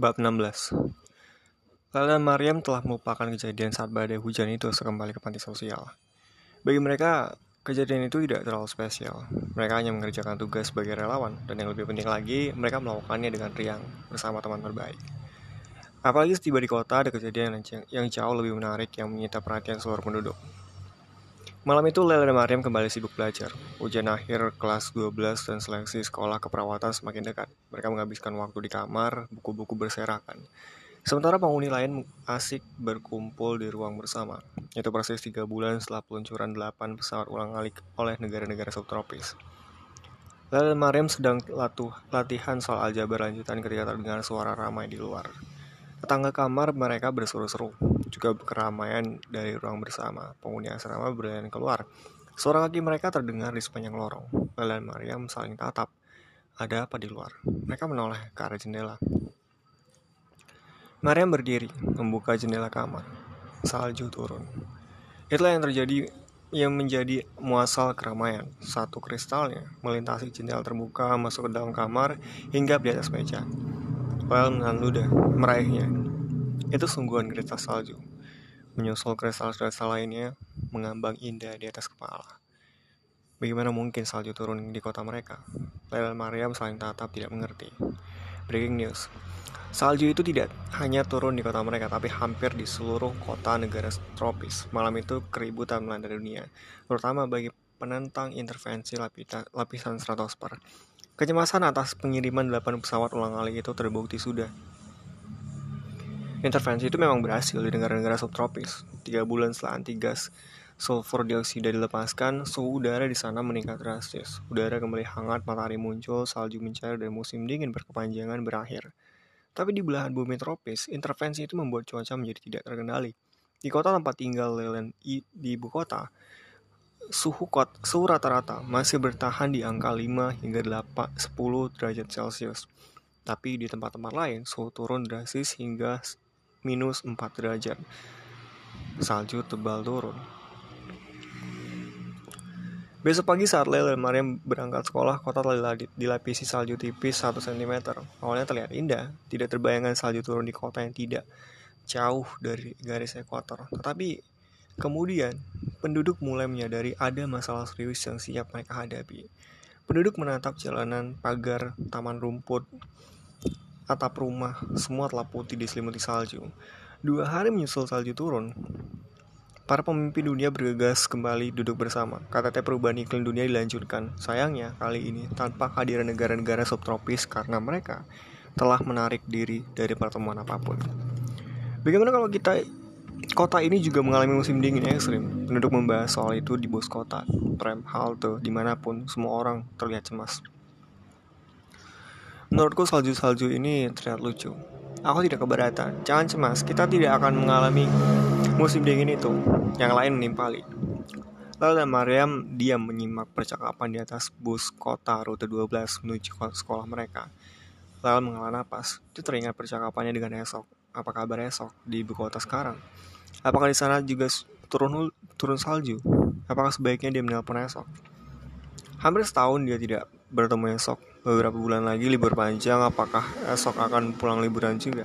Bab 16 Lala dan Mariam telah melupakan kejadian saat badai hujan itu sekembali ke panti sosial. Bagi mereka, kejadian itu tidak terlalu spesial. Mereka hanya mengerjakan tugas sebagai relawan, dan yang lebih penting lagi, mereka melakukannya dengan riang bersama teman terbaik. Apalagi setiba di kota ada kejadian yang jauh lebih menarik yang menyita perhatian seluruh penduduk. Malam itu Lela dan Mariam kembali sibuk belajar. Ujian akhir kelas 12 dan seleksi sekolah keperawatan semakin dekat. Mereka menghabiskan waktu di kamar, buku-buku berserakan. Sementara penghuni lain asik berkumpul di ruang bersama. Itu persis tiga bulan setelah peluncuran delapan pesawat ulang alik oleh negara-negara subtropis. Lela dan Mariam sedang latuh, latihan soal aljabar lanjutan ketika terdengar suara ramai di luar. Tetangga kamar mereka berseru-seru, juga keramaian dari ruang bersama. Penghuni asrama berjalan keluar. Suara kaki mereka terdengar di sepanjang lorong. Lela dan Mariam saling tatap. Ada apa di luar? Mereka menoleh ke arah jendela. Mariam berdiri, membuka jendela kamar. Salju turun. Itulah yang terjadi yang menjadi muasal keramaian. Satu kristalnya melintasi jendela terbuka masuk ke dalam kamar hingga di atas meja. Well menahan ludah, meraihnya. Itu sungguhan kristal salju. Menyusul kristal-kristal lainnya mengambang indah di atas kepala. Bagaimana mungkin salju turun di kota mereka? Lela Mariam saling tatap tidak mengerti. Breaking news. Salju itu tidak hanya turun di kota mereka, tapi hampir di seluruh kota negara tropis. Malam itu keributan melanda dunia, terutama bagi penentang intervensi lapisan stratosfer. Kecemasan atas pengiriman 8 pesawat ulang-alik itu terbukti sudah. Intervensi itu memang berhasil di negara-negara subtropis. Tiga bulan setelah anti gas sulfur dioksida dilepaskan, suhu udara di sana meningkat drastis. Udara kembali hangat, matahari muncul, salju mencair, dan musim dingin berkepanjangan berakhir. Tapi di belahan bumi tropis, intervensi itu membuat cuaca menjadi tidak terkendali. Di kota tempat tinggal Lelen di ibu kota, suhu kot, suhu rata-rata masih bertahan di angka 5 hingga 8, 10 derajat Celcius. Tapi di tempat-tempat lain, suhu turun drastis hingga minus 4 derajat. Salju tebal turun. Besok pagi saat Lel dan Mariam berangkat sekolah, kota telah dilapisi salju tipis 1 cm. Awalnya terlihat indah, tidak terbayangkan salju turun di kota yang tidak jauh dari garis ekuator. Tetapi kemudian penduduk mulai menyadari ada masalah serius yang siap mereka hadapi. Penduduk menatap jalanan, pagar, taman rumput, atap rumah, semua telah putih diselimuti salju. Dua hari menyusul salju turun, para pemimpin dunia bergegas kembali duduk bersama. KTT perubahan iklim dunia dilanjutkan. Sayangnya, kali ini tanpa kehadiran negara-negara subtropis karena mereka telah menarik diri dari pertemuan apa pun. Bagaimana kalau kita Kota ini juga mengalami musim dingin ekstrim. Penduduk membahas soal itu di bus kota, tram, halte, di mana pun, semua orang terlihat cemas. Menurutku salju-salju ini terlihat lucu. Aku tidak keberatan. Jangan cemas, kita tidak akan mengalami musim dingin itu. Yang lain menimpali. Lalu dan Mariam diam menyimak percakapan di atas bus kota rute 12 menuju sekolah mereka. Lalu menghela napas. Itu teringat percakapannya dengan esok. Apa kabar esok di ibu kota sekarang? Apakah di sana juga turun turun salju? Apakah sebaiknya dia menelpon esok? Hampir setahun dia tidak bertemu esok. Beberapa bulan lagi libur panjang, apakah esok akan pulang liburan juga?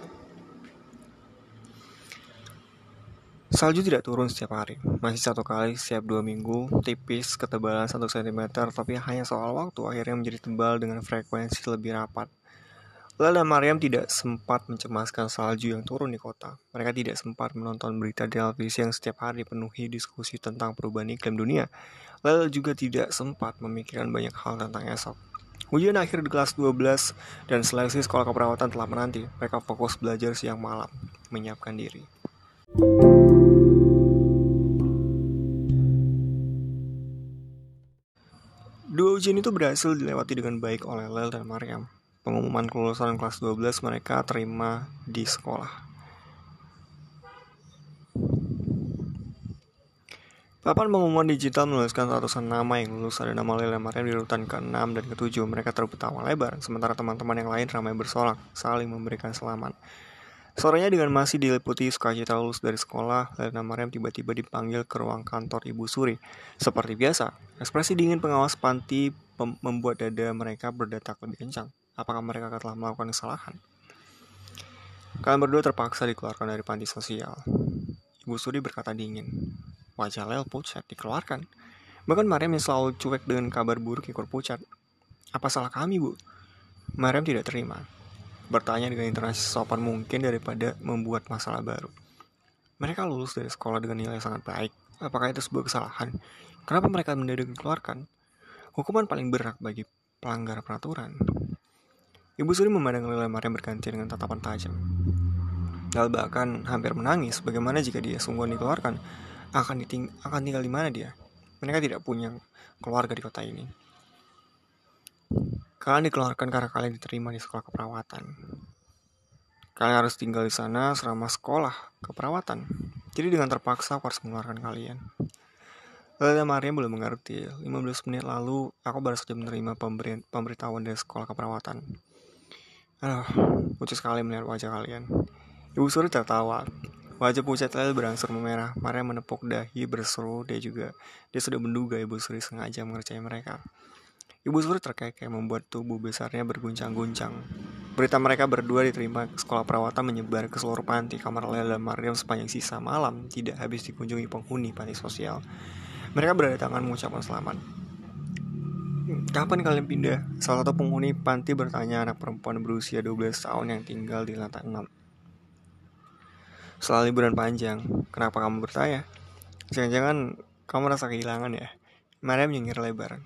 Salju tidak turun setiap hari, masih satu kali setiap dua minggu, tipis, ketebalan 1 cm, tapi hanya soal waktu akhirnya menjadi tebal dengan frekuensi lebih rapat. Lala Mariam tidak sempat mencemaskan salju yang turun di kota. Mereka tidak sempat menonton berita televisi yang setiap hari dipenuhi diskusi tentang perubahan iklim dunia. Lala juga tidak sempat memikirkan banyak hal tentang esok. Ujian akhir di kelas 12 dan seleksi sekolah keperawatan telah menanti. Mereka fokus belajar siang malam, menyiapkan diri. Dua ujian itu berhasil dilewati dengan baik oleh Lel dan Mariam pengumuman kelulusan kelas 12 mereka terima di sekolah. Papan pengumuman digital menuliskan ratusan nama yang lulus ada nama Lele Mariam di urutan ke-6 dan ke-7. Mereka terutawa lebar, sementara teman-teman yang lain ramai bersorak, saling memberikan selamat. Sorenya dengan masih diliputi sukacita lulus dari sekolah, Lena Mariam tiba-tiba dipanggil ke ruang kantor Ibu Suri. Seperti biasa, ekspresi dingin pengawas panti membuat dada mereka berdetak lebih kencang. Apakah mereka telah melakukan kesalahan? Kalian berdua terpaksa dikeluarkan dari panti sosial. Ibu Suri berkata dingin. Wajah Lel pucat dikeluarkan. Bahkan Mariam yang selalu cuek dengan kabar buruk ikut pucat. Apa salah kami, Bu? Mariam tidak terima. Bertanya dengan intonasi sopan mungkin daripada membuat masalah baru. Mereka lulus dari sekolah dengan nilai sangat baik. Apakah itu sebuah kesalahan? Kenapa mereka mendadak dikeluarkan? Hukuman paling berat bagi pelanggar peraturan. Ibu Suri memandang Lila Mariam berganti dengan tatapan tajam. Lel bahkan hampir menangis bagaimana jika dia sungguh dikeluarkan akan, diting akan tinggal di mana dia. Mereka tidak punya keluarga di kota ini. Kalian dikeluarkan karena kalian diterima di sekolah keperawatan. Kalian harus tinggal di sana selama sekolah keperawatan. Jadi dengan terpaksa aku harus mengeluarkan kalian. Lalu Maria belum mengerti. 15 menit lalu, aku baru saja menerima pemberi pemberitahuan dari sekolah keperawatan. Aduh, lucu sekali melihat wajah kalian. Ibu Suri tertawa. Wajah pucat Lel berangsur memerah. Maria menepuk dahi berseru. Dia juga dia sudah menduga Ibu Suri sengaja mengerjai mereka. Ibu Suri terkekeh membuat tubuh besarnya berguncang-guncang. Berita mereka berdua diterima sekolah perawatan menyebar ke seluruh panti. Kamar Lel dan Mariam sepanjang sisa malam tidak habis dikunjungi penghuni panti sosial. Mereka berdatangan mengucapkan selamat. Kapan kalian pindah? Salah satu penghuni panti bertanya anak perempuan berusia 12 tahun yang tinggal di lantai 6. Setelah liburan panjang, kenapa kamu bertanya? Jangan-jangan kamu merasa kehilangan ya? Mariam menyengir lebar.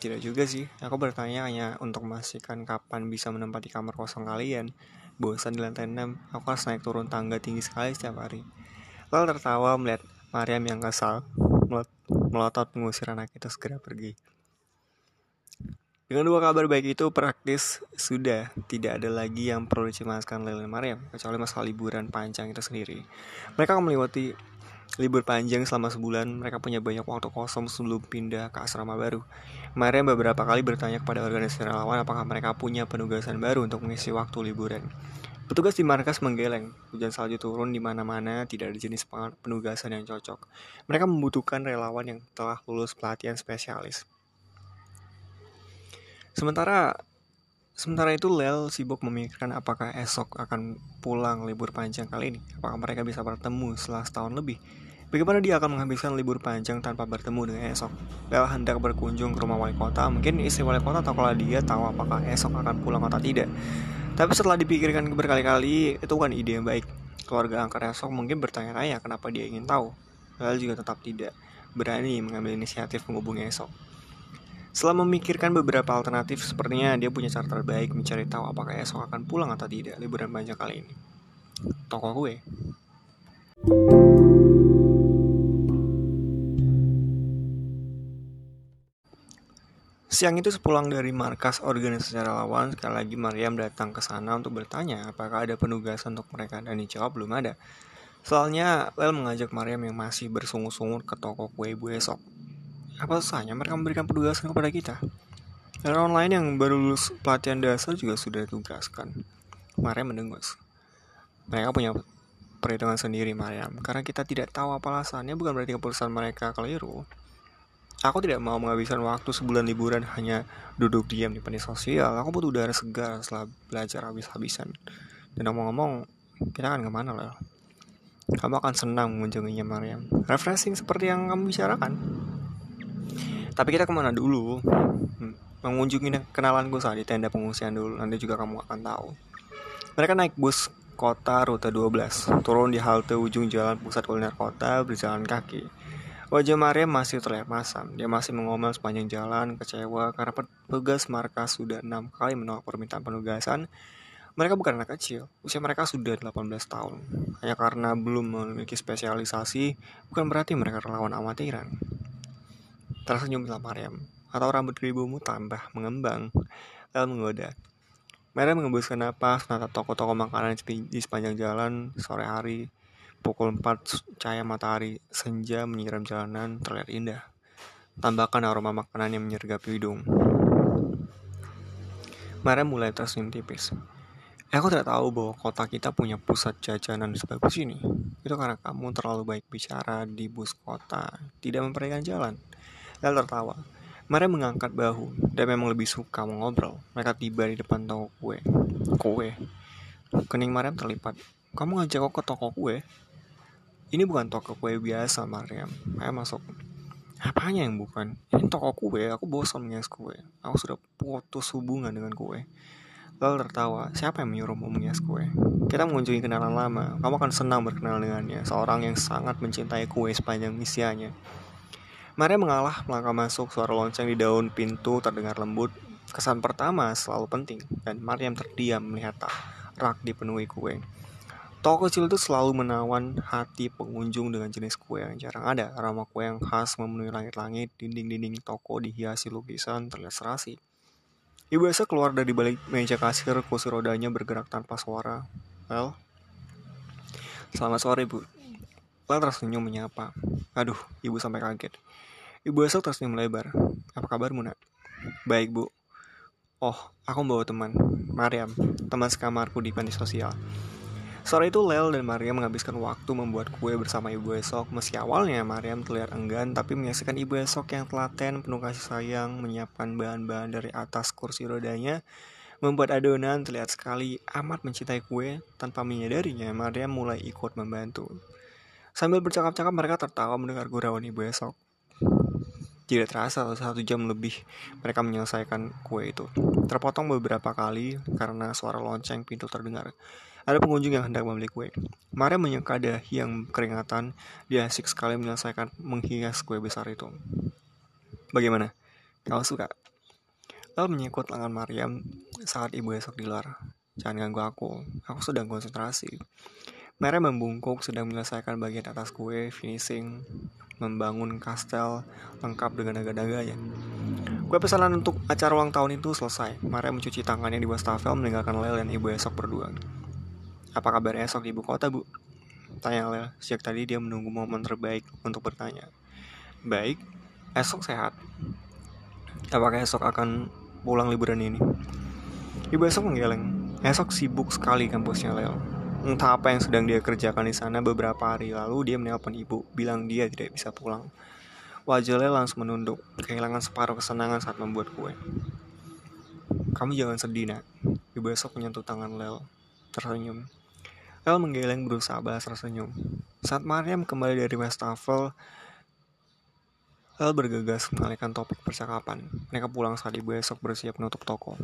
Tidak juga sih, aku bertanya hanya untuk memastikan kapan bisa menempati kamar kosong kalian. Bosan di lantai 6, aku harus naik turun tangga tinggi sekali setiap hari. Lalu tertawa melihat Mariam yang kesal, melotot mengusir anak itu segera pergi. Dengan dua kabar baik itu praktis sudah tidak ada lagi yang perlu dicemaskan Lele Mariam kecuali masalah liburan panjang itu sendiri. Mereka akan melewati libur panjang selama sebulan. Mereka punya banyak waktu kosong sebelum pindah ke asrama baru. Mariam beberapa kali bertanya kepada organisasi relawan apakah mereka punya penugasan baru untuk mengisi waktu liburan. Petugas di markas menggeleng. Hujan salju turun di mana-mana, tidak ada jenis penugasan yang cocok. Mereka membutuhkan relawan yang telah lulus pelatihan spesialis. Sementara sementara itu Lel sibuk memikirkan apakah esok akan pulang libur panjang kali ini. Apakah mereka bisa bertemu setelah setahun lebih? Bagaimana dia akan menghabiskan libur panjang tanpa bertemu dengan esok? Lel hendak berkunjung ke rumah wali kota. Mungkin istri wali kota tahu kalau dia tahu apakah esok akan pulang atau tidak. Tapi setelah dipikirkan berkali-kali, itu kan ide yang baik. Keluarga angker esok mungkin bertanya-tanya kenapa dia ingin tahu. Lel juga tetap tidak berani mengambil inisiatif menghubungi esok. Setelah memikirkan beberapa alternatif, sepertinya dia punya cara terbaik mencari tahu apakah esok akan pulang atau tidak liburan panjang kali ini. Toko gue. Siang itu sepulang dari markas organisasi relawan, sekali lagi Mariam datang ke sana untuk bertanya apakah ada penugasan untuk mereka dan dijawab belum ada. Soalnya, Lel mengajak Mariam yang masih bersungut-sungut ke toko kue ibu esok. Apa susahnya mereka memberikan penugasan kepada kita? Relawan lain yang baru lulus pelatihan dasar juga sudah ditugaskan. Mariam mendengus. Mereka punya perhitungan sendiri, Mariam. Karena kita tidak tahu apa alasannya, bukan berarti keputusan mereka keliru. Aku tidak mau menghabiskan waktu sebulan liburan hanya duduk diam di panti sosial. Aku butuh udara segar setelah belajar habis-habisan. Dan ngomong-ngomong, kita akan ke mana lah? Kamu akan senang mengunjunginya, Mariam. Refreshing seperti yang kamu bicarakan. Tapi kita ke mana dulu? Hmm, mengunjungi kenalanku saat di tenda pengungsian dulu. Nanti juga kamu akan tahu. Mereka naik bus kota rute 12. Turun di halte ujung jalan pusat kuliner kota berjalan kaki. Wajah Maria masih terlihat masam. Dia masih mengomel sepanjang jalan, kecewa karena petugas markas sudah enam kali menolak permintaan penugasan. Mereka bukan anak kecil, usia mereka sudah 18 tahun. Hanya karena belum memiliki spesialisasi, bukan berarti mereka relawan amatiran. Tersenyumlah Mariam, atau rambut ribumu tambah mengembang. Lalu menggoda. Mariam mengembuskan napas, menatap toko-toko makanan di sepanjang jalan, sore hari, pukul 4 cahaya matahari, senja menyiram jalanan terlihat indah. Tambahkan aroma makanan yang menyergap hidung. Mariam mulai tersenyum tipis. Aku tidak tahu bahwa kota kita punya pusat jajanan sebagus ini. Itu karena kamu terlalu baik bicara di bus kota, tidak memperhatikan jalan. Lel tertawa. Mereka mengangkat bahu dan memang lebih suka mengobrol. Mereka tiba di depan toko kue. Kue. Kening Mariam terlipat. Kamu ngajak aku ke toko kue? Ini bukan toko kue biasa, Mariam. Ayo masuk. Apanya yang bukan? Ini toko kue, aku bosan mengias kue. Aku sudah putus hubungan dengan kue. Lalu tertawa, siapa yang menyuruhmu mengias kue? Kita mengunjungi kenalan lama, kamu akan senang berkenal dengannya, seorang yang sangat mencintai kue sepanjang misianya. Maria mengalah melangkah masuk, suara lonceng di daun pintu terdengar lembut. Kesan pertama selalu penting, dan Mariam terdiam melihat rak dipenuhi kue. Toko kecil itu selalu menawan hati pengunjung dengan jenis kue yang jarang ada. Aroma kue yang khas memenuhi langit-langit, dinding-dinding toko dihiasi lukisan terlihat serasi. Ibu Esa keluar dari balik meja kasir, kursi rodanya bergerak tanpa suara. Well, selamat sore, Bu. Well tersenyum menyapa. Aduh, ibu sampai kaget. Ibu Esa tersenyum lebar. Apa kabarmu, nak? Baik, Bu. Oh, aku membawa teman. Mariam, teman sekamarku di panti sosial. Sore itu Lel dan Maria menghabiskan waktu membuat kue bersama Ibu Esok. Meski awalnya Mariam terlihat enggan, tapi menyaksikan Ibu Esok yang telaten, penuh kasih sayang, menyiapkan bahan-bahan dari atas kursi rodanya, membuat adonan terlihat sekali amat mencintai kue. Tanpa menyadarinya, Maria mulai ikut membantu. Sambil bercakap-cakap mereka tertawa mendengar gurauan Ibu Esok. Tidak terasa satu jam lebih mereka menyelesaikan kue itu. Terpotong beberapa kali karena suara lonceng pintu terdengar. Ada pengunjung yang hendak membeli kue. Maria menyeka dahi yang keringatan. Dia asik sekali menyelesaikan menghias kue besar itu. Bagaimana? Kau suka? Lalu menyekut lengan Mariam saat ibu esok di luar. Jangan ganggu aku, aku sedang konsentrasi. Maria membungkuk sedang menyelesaikan bagian atas kue, finishing, membangun kastel lengkap dengan naga-naganya. Kue pesanan untuk acara ulang tahun itu selesai. Maria mencuci tangannya di wastafel meninggalkan Lel dan ibu esok berdua. Apa kabar esok di ibu kota, Bu? Tanya Lel. Sejak tadi dia menunggu momen terbaik untuk bertanya. Baik, esok sehat. Apakah esok akan pulang liburan ini? Ibu esok menggeleng. Esok sibuk sekali kampusnya Lel. Entah apa yang sedang dia kerjakan di sana beberapa hari lalu dia menelpon ibu, bilang dia tidak bisa pulang. Wajah Lel langsung menunduk, kehilangan separuh kesenangan saat membuat kue. Kamu jangan sedih, nak. Ibu esok menyentuh tangan Lel, tersenyum. El menggeleng berusaha balas tersenyum. Saat Mariam kembali dari wastafel, El bergegas mengalihkan topik percakapan. Mereka pulang saat ibu esok bersiap menutup toko.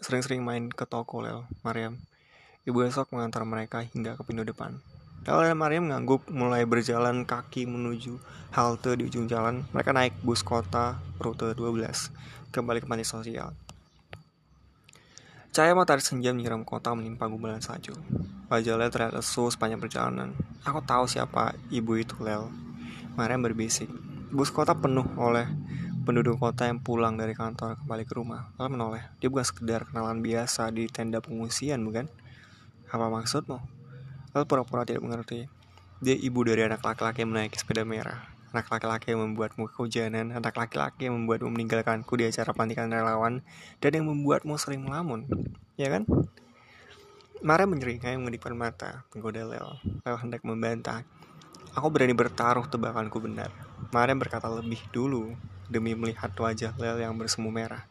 Sering-sering main ke toko, Lel, Mariam. Ibu esok mengantar mereka hingga ke pintu depan. Lel dan Mariam mengangguk mulai berjalan kaki menuju halte di ujung jalan. Mereka naik bus kota rute 12 kembali ke panti sosial. Cahaya matahari senja menyiram kota menimpa gumpalan salju. Wajah Lel terlihat lesu sepanjang perjalanan. Aku tahu siapa ibu itu, Lel. Mariam berbisik. Bus kota penuh oleh penduduk kota yang pulang dari kantor kembali ke rumah. Lalu menoleh. Dia bukan sekedar kenalan biasa di tenda pengungsian, bukan? Apa maksudmu? Lalu pura-pura tidak mengerti. Dia ibu dari anak laki-laki yang menaiki sepeda merah anak laki-laki yang membuatmu kehujanan, anak laki-laki yang membuatmu meninggalkanku di acara pelantikan relawan, dan yang membuatmu sering melamun, ya kan? Mara menyeringai mengedipkan mata, menggoda Lel. Lel hendak membantah. Aku berani bertaruh tebakanku benar. Mara berkata lebih dulu demi melihat wajah Lel yang bersemu merah.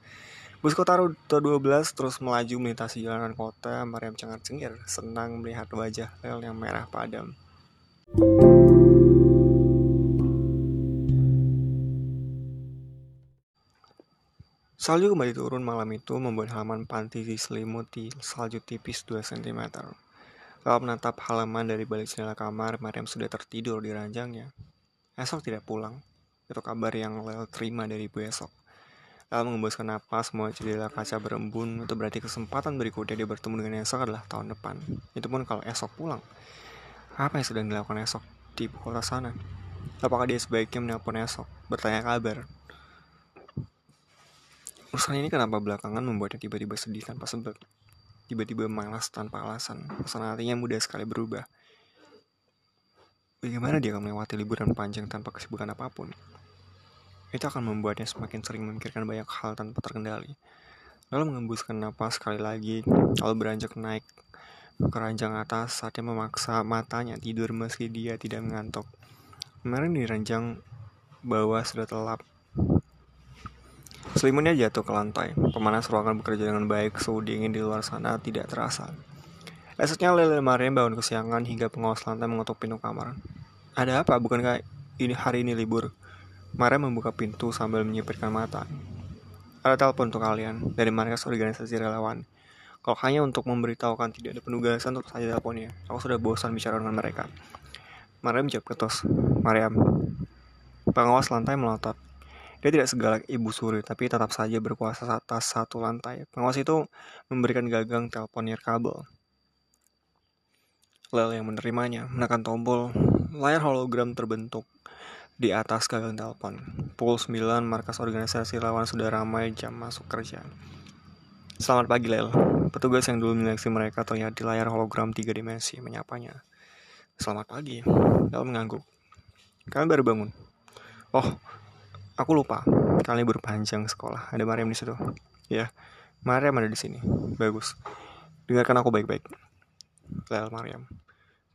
Bus kota rute 12 terus melaju melintasi jalanan kota. Mariam cengar-cengir, senang melihat wajah Lel yang merah padam. Salju kembali turun malam itu membuat halaman panti diselimuti salju tipis 2 cm. Kalau menatap halaman dari balik jendela kamar, Mariam sudah tertidur di ranjangnya. Esok tidak pulang. Itu kabar yang Lel terima dari ibu esok. Lel mengembuskan napas, semua jendela kaca berembun. Itu berarti kesempatan berikutnya dia bertemu dengan esok adalah tahun depan. Itu pun kalau esok pulang. Apa yang sedang dilakukan esok di kota sana? Apakah dia sebaiknya menelpon esok, bertanya kabar, Urusan ini kenapa belakangan membuatnya tiba-tiba sedih tanpa sebab? Tiba-tiba malas tanpa alasan. hatinya mudah sekali berubah. Bagaimana dia akan melewati liburan panjang tanpa kesibukan apa pun? Itu akan membuatnya semakin sering memikirkan banyak hal tanpa terkendali. Lalu mengembuskan napas sekali lagi, lalu beranjak naik ke ranjang atas saatnya memaksa matanya tidur meski dia tidak mengantuk. Kemarin di ranjang bawah sudah telap Selimutnya jatuh ke lantai. Pemanas ruangan bekerja dengan baik, suhu dingin di luar sana tidak terasa. Esoknya Lele Mariam bangun kesiangan hingga pengawas lantai mengetuk pintu kamar. Ada apa? Bukankah ini hari ini libur? Mariam membuka pintu sambil menyipirkan mata. Ada telepon untuk kalian dari markas organisasi relawan. Kalau hanya untuk memberitahukan tidak ada penugasan untuk saja teleponnya. Aku sudah bosan bicara dengan mereka. Mariam jawab ketos. Mariam. Pengawas lantai melotot. Dia tidak segalak ibu suri, tapi tetap saja berkuasa atas satu lantai. Pengawas itu memberikan gagang telepon kabel. Lel yang menerimanya menekan tombol, layar hologram terbentuk di atas gagang telepon. Pukul 9, markas organisasi lawan sudah ramai jam masuk kerja. Selamat pagi, Lel. Petugas yang dulu menyeleksi mereka terlihat di layar hologram tiga dimensi menyapanya. Selamat pagi. Lel mengangguk. Kalian baru bangun. Oh, aku lupa. Kalian baru panjang sekolah. Ada Mariam di situ. Ya, Mariam ada di sini. Bagus. Dengarkan aku baik-baik. Lel Mariam.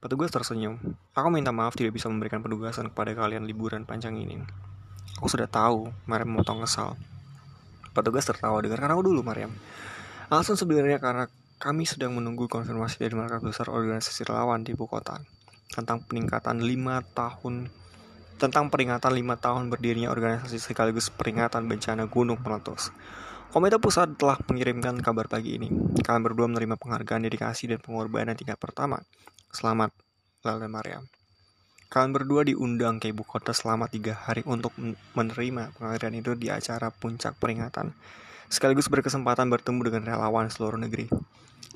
Petugas tersenyum. Aku minta maaf tidak bisa memberikan penugasan kepada kalian liburan panjang ini. Aku sudah tahu, Mariam memotong kesal. Petugas tertawa, dengarkan aku dulu, Mariam. Alasan sebenarnya karena kami sedang menunggu konfirmasi dari markas besar organisasi relawan di ibu kota tentang peningkatan lima tahun tentang peringatan lima tahun berdirinya organisasi sekaligus peringatan bencana gunung meletus. Komite pusat telah mengirimkan kabar pagi ini. Kalian berdua menerima penghargaan dedikasi dan pengorbanan tingkat pertama. Selamat, Lel dan Mariam. Kalian berdua diundang ke ibu kota selama tiga hari untuk menerima penghargaan itu di acara puncak peringatan, sekaligus berkesempatan bertemu dengan relawan seluruh negeri.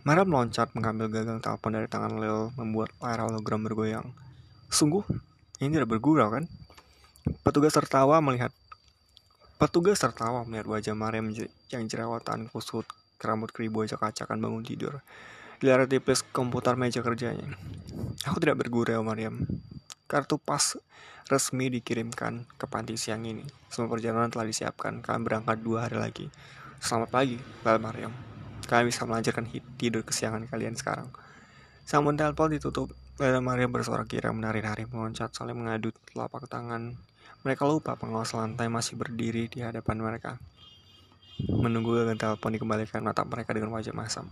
Mariam meloncat mengambil gagang telepon dari tangan Lel, membuat layar hologram bergoyang. Sungguh, ini tidak bergurau kan? Petugas tertawa melihat Petugas tertawa melihat wajah Mariam yang jerawatan kusut, rambut keribu acak-acakan bangun tidur. Layar tipis komputer meja kerjanya. Aku tidak bergurau, Mariam. Kartu pas resmi dikirimkan ke panti siang ini. Semua perjalanan telah disiapkan. Kalian berangkat dua hari lagi. Selamat pagi, Lal Mariam. Kalian bisa melanjutkan tidur kesiangan kalian sekarang. Sambun telepon ditutup. Lala Mariam bersuara kira menari-nari meloncat saling mengadut telapak tangan mereka lupa pengawas lantai masih berdiri di hadapan mereka. Menunggu gagal telepon dikembalikan mata mereka dengan wajah masam.